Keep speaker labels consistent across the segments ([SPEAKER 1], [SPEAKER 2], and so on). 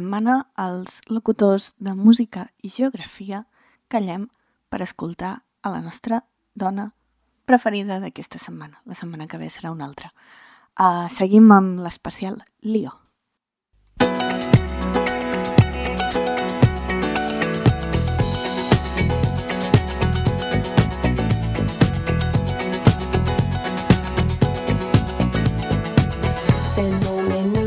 [SPEAKER 1] setmana els locutors de música i geografia callem per escoltar a la nostra dona preferida d'aquesta setmana. La setmana que ve serà una altra. Uh, seguim amb l'especial Lio. El moment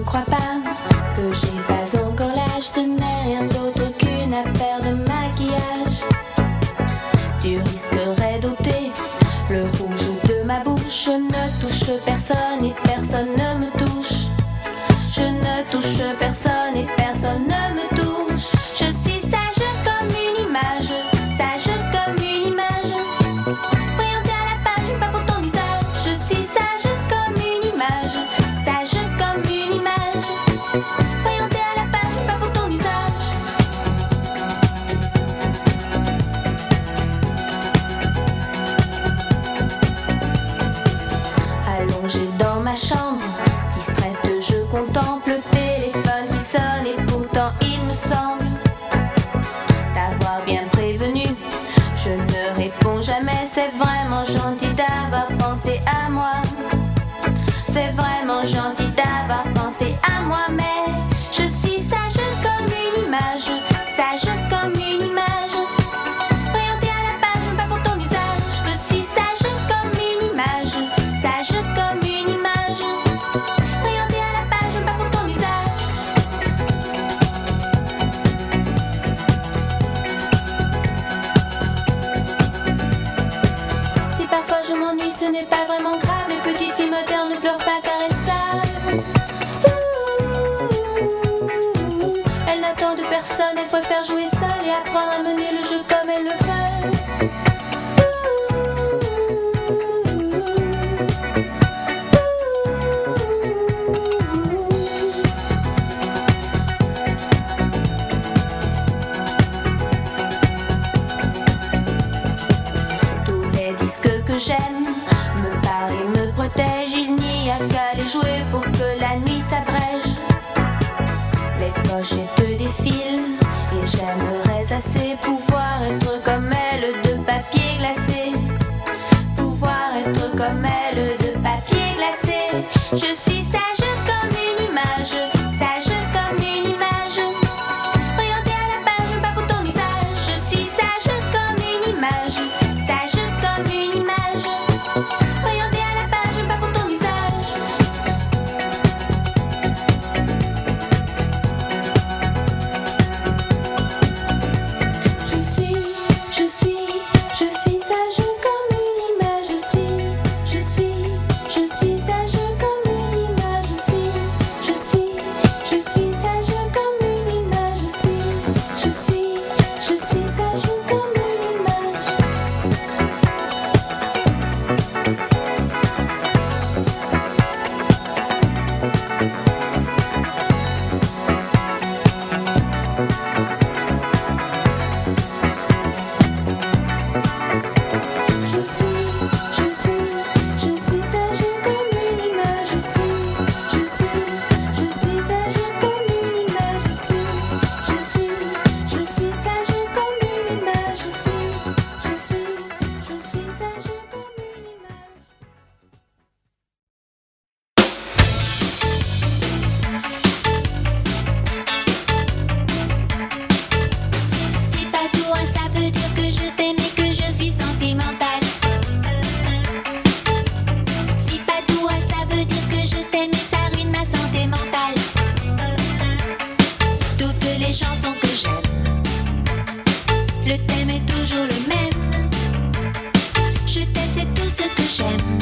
[SPEAKER 1] que j'aime. Me parler me protège, il n'y a qu'à les jouer pour que la nuit s'abrège. Les poches chansons que j'aime. Le thème est toujours le même. Je t'aime, c'est tout ce que
[SPEAKER 2] j'aime.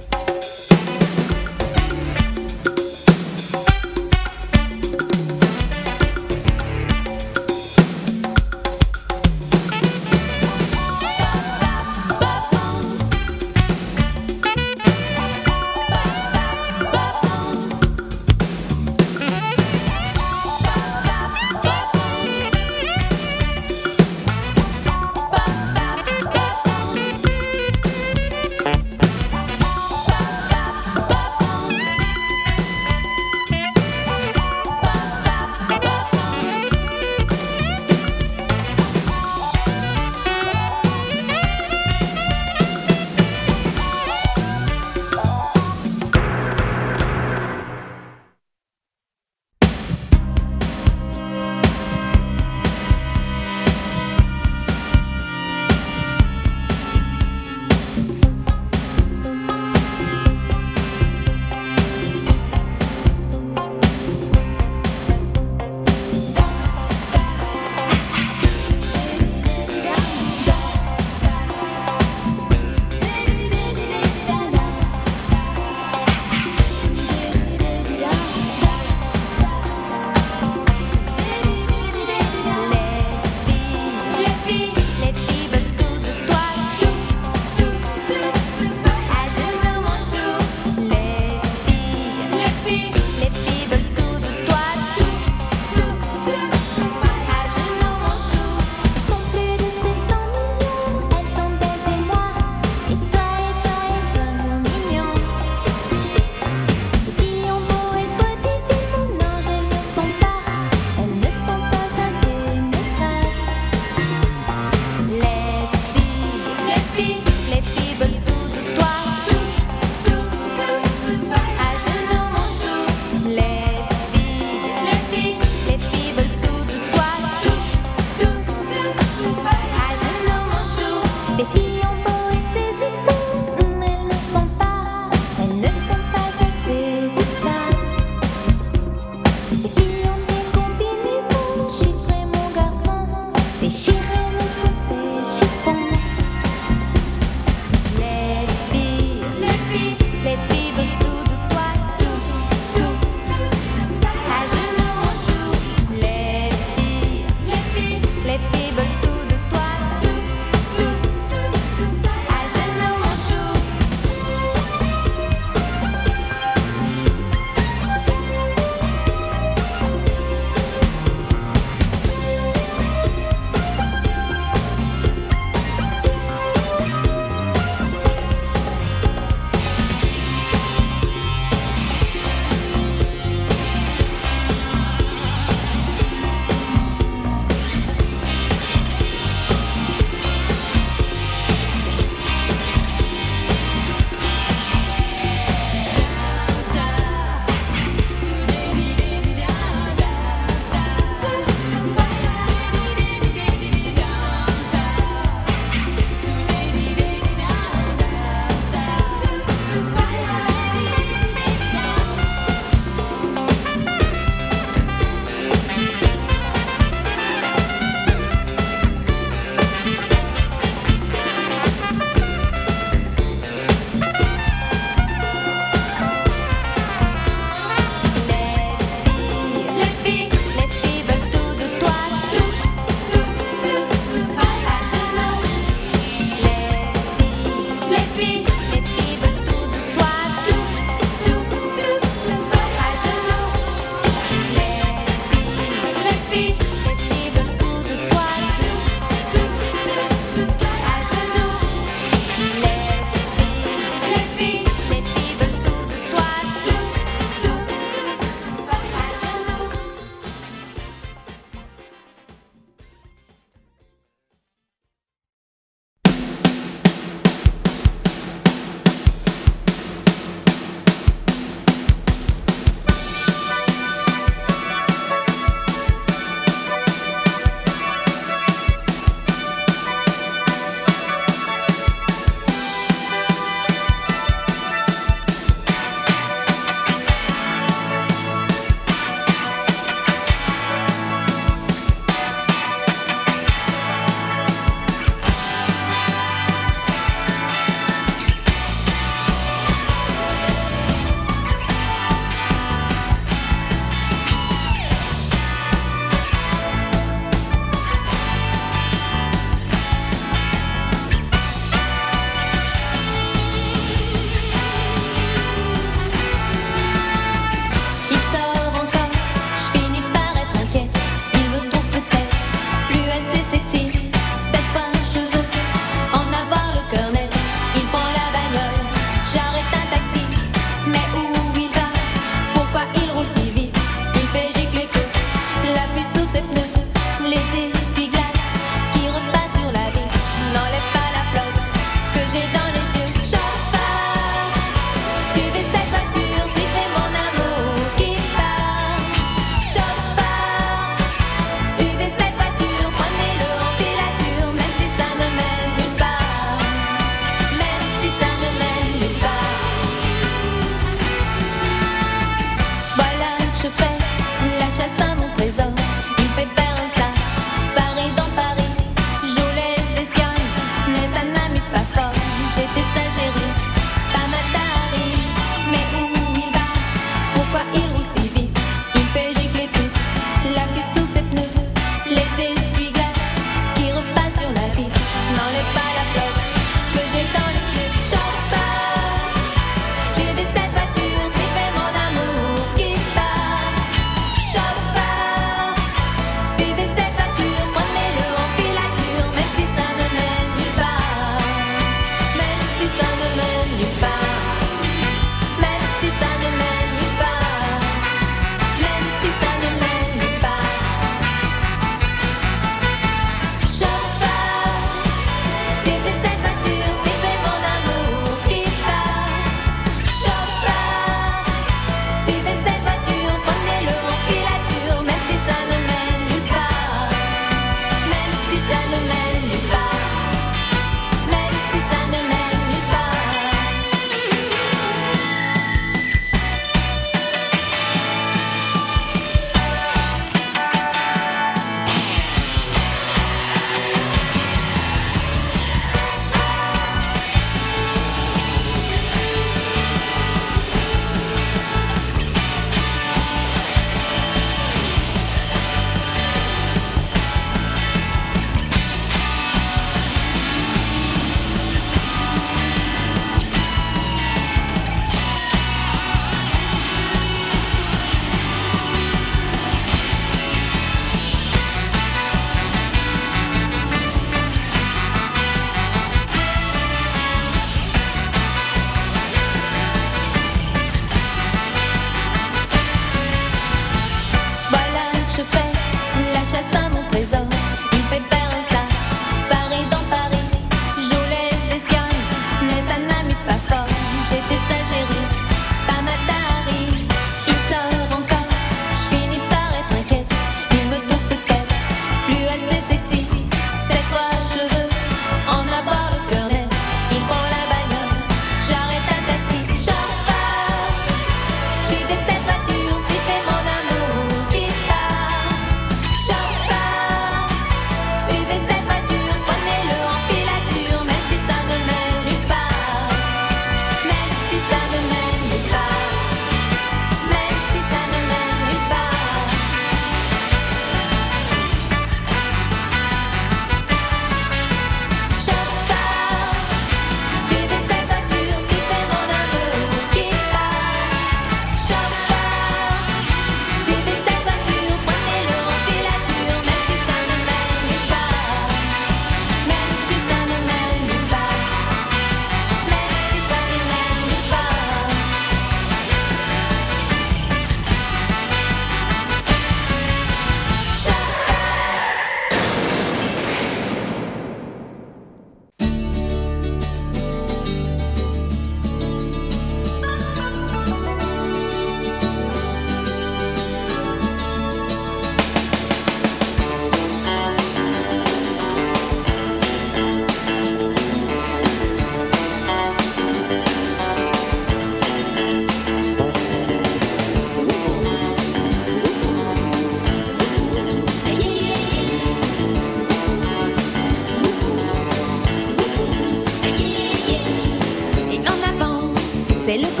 [SPEAKER 2] pelo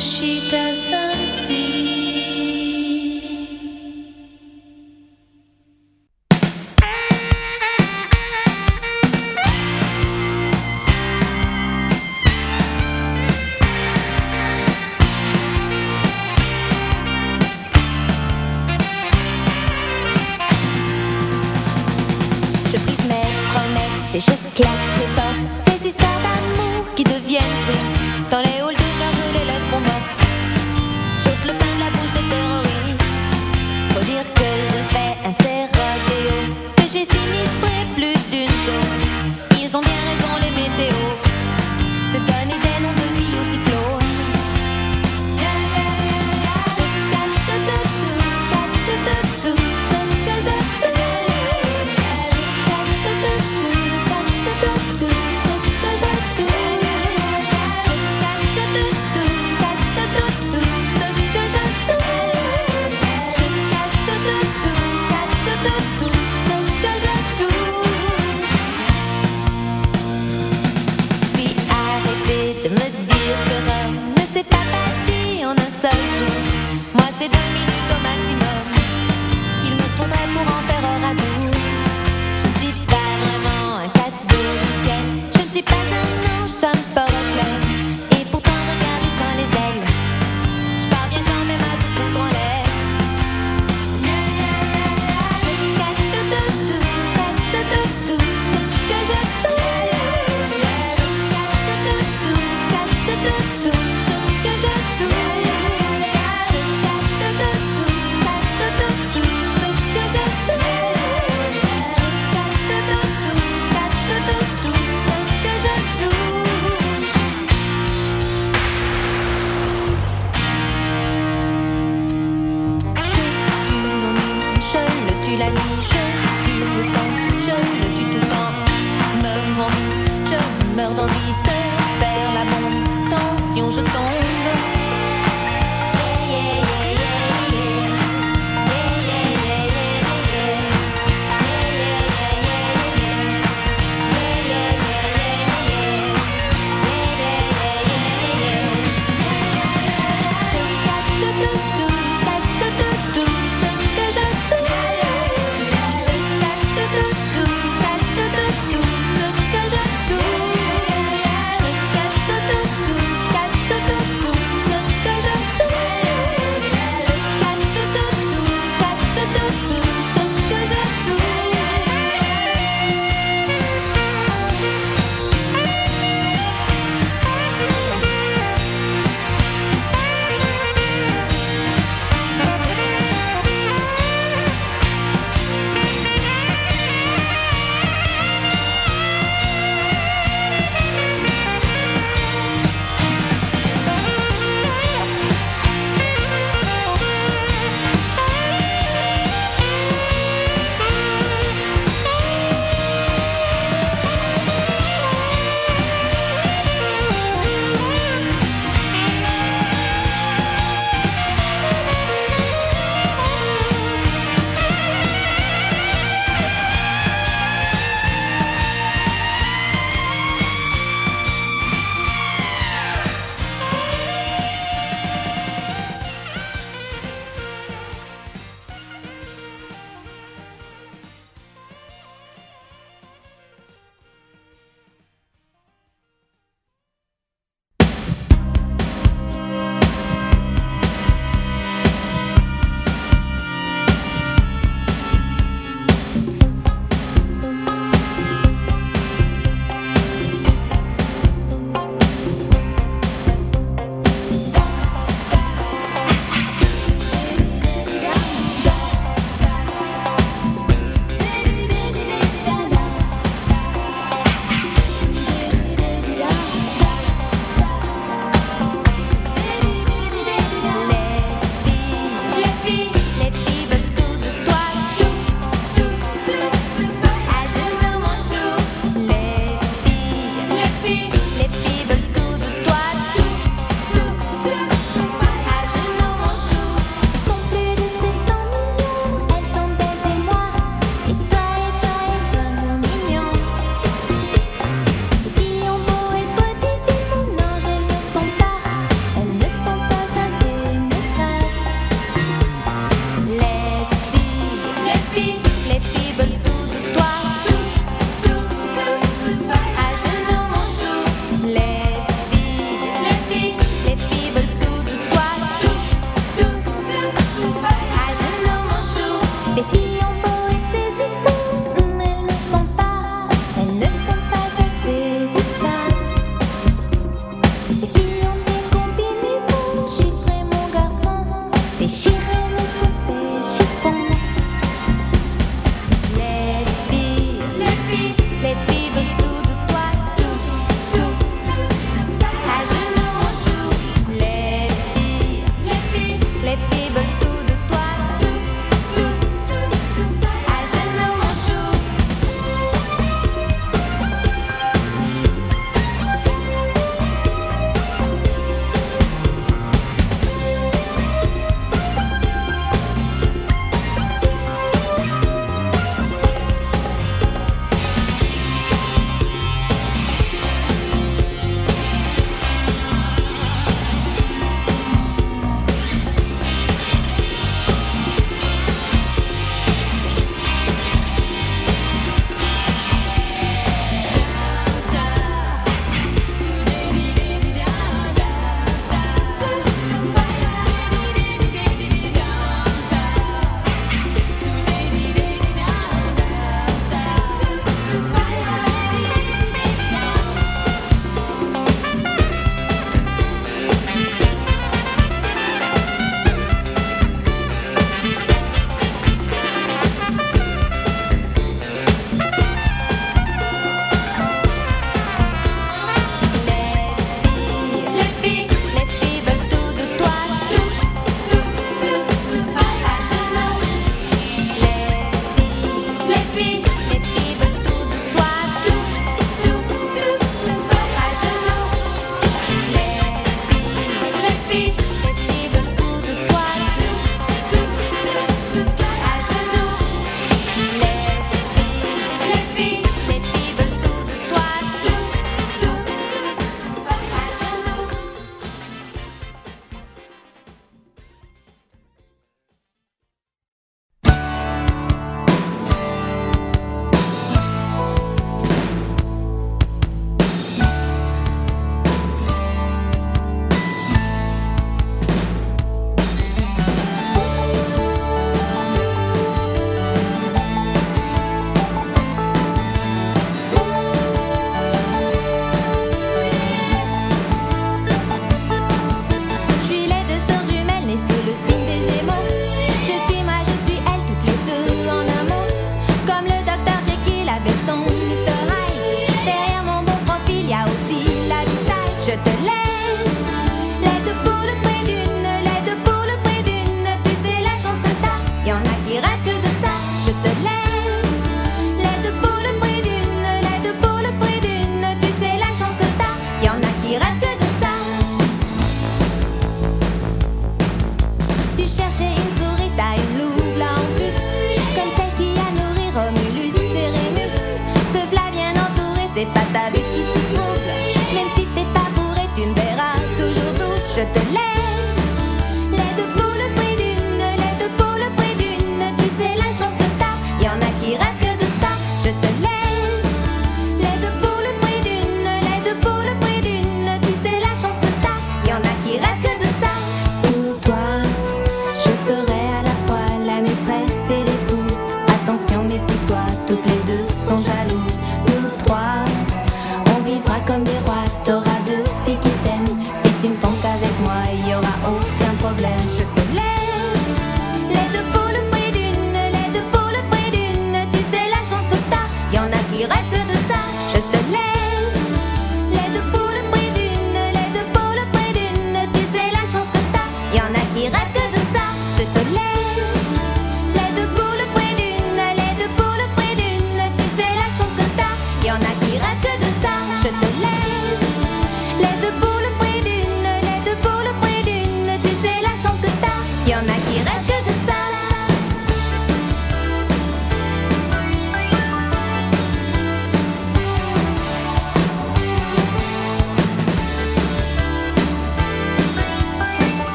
[SPEAKER 1] she does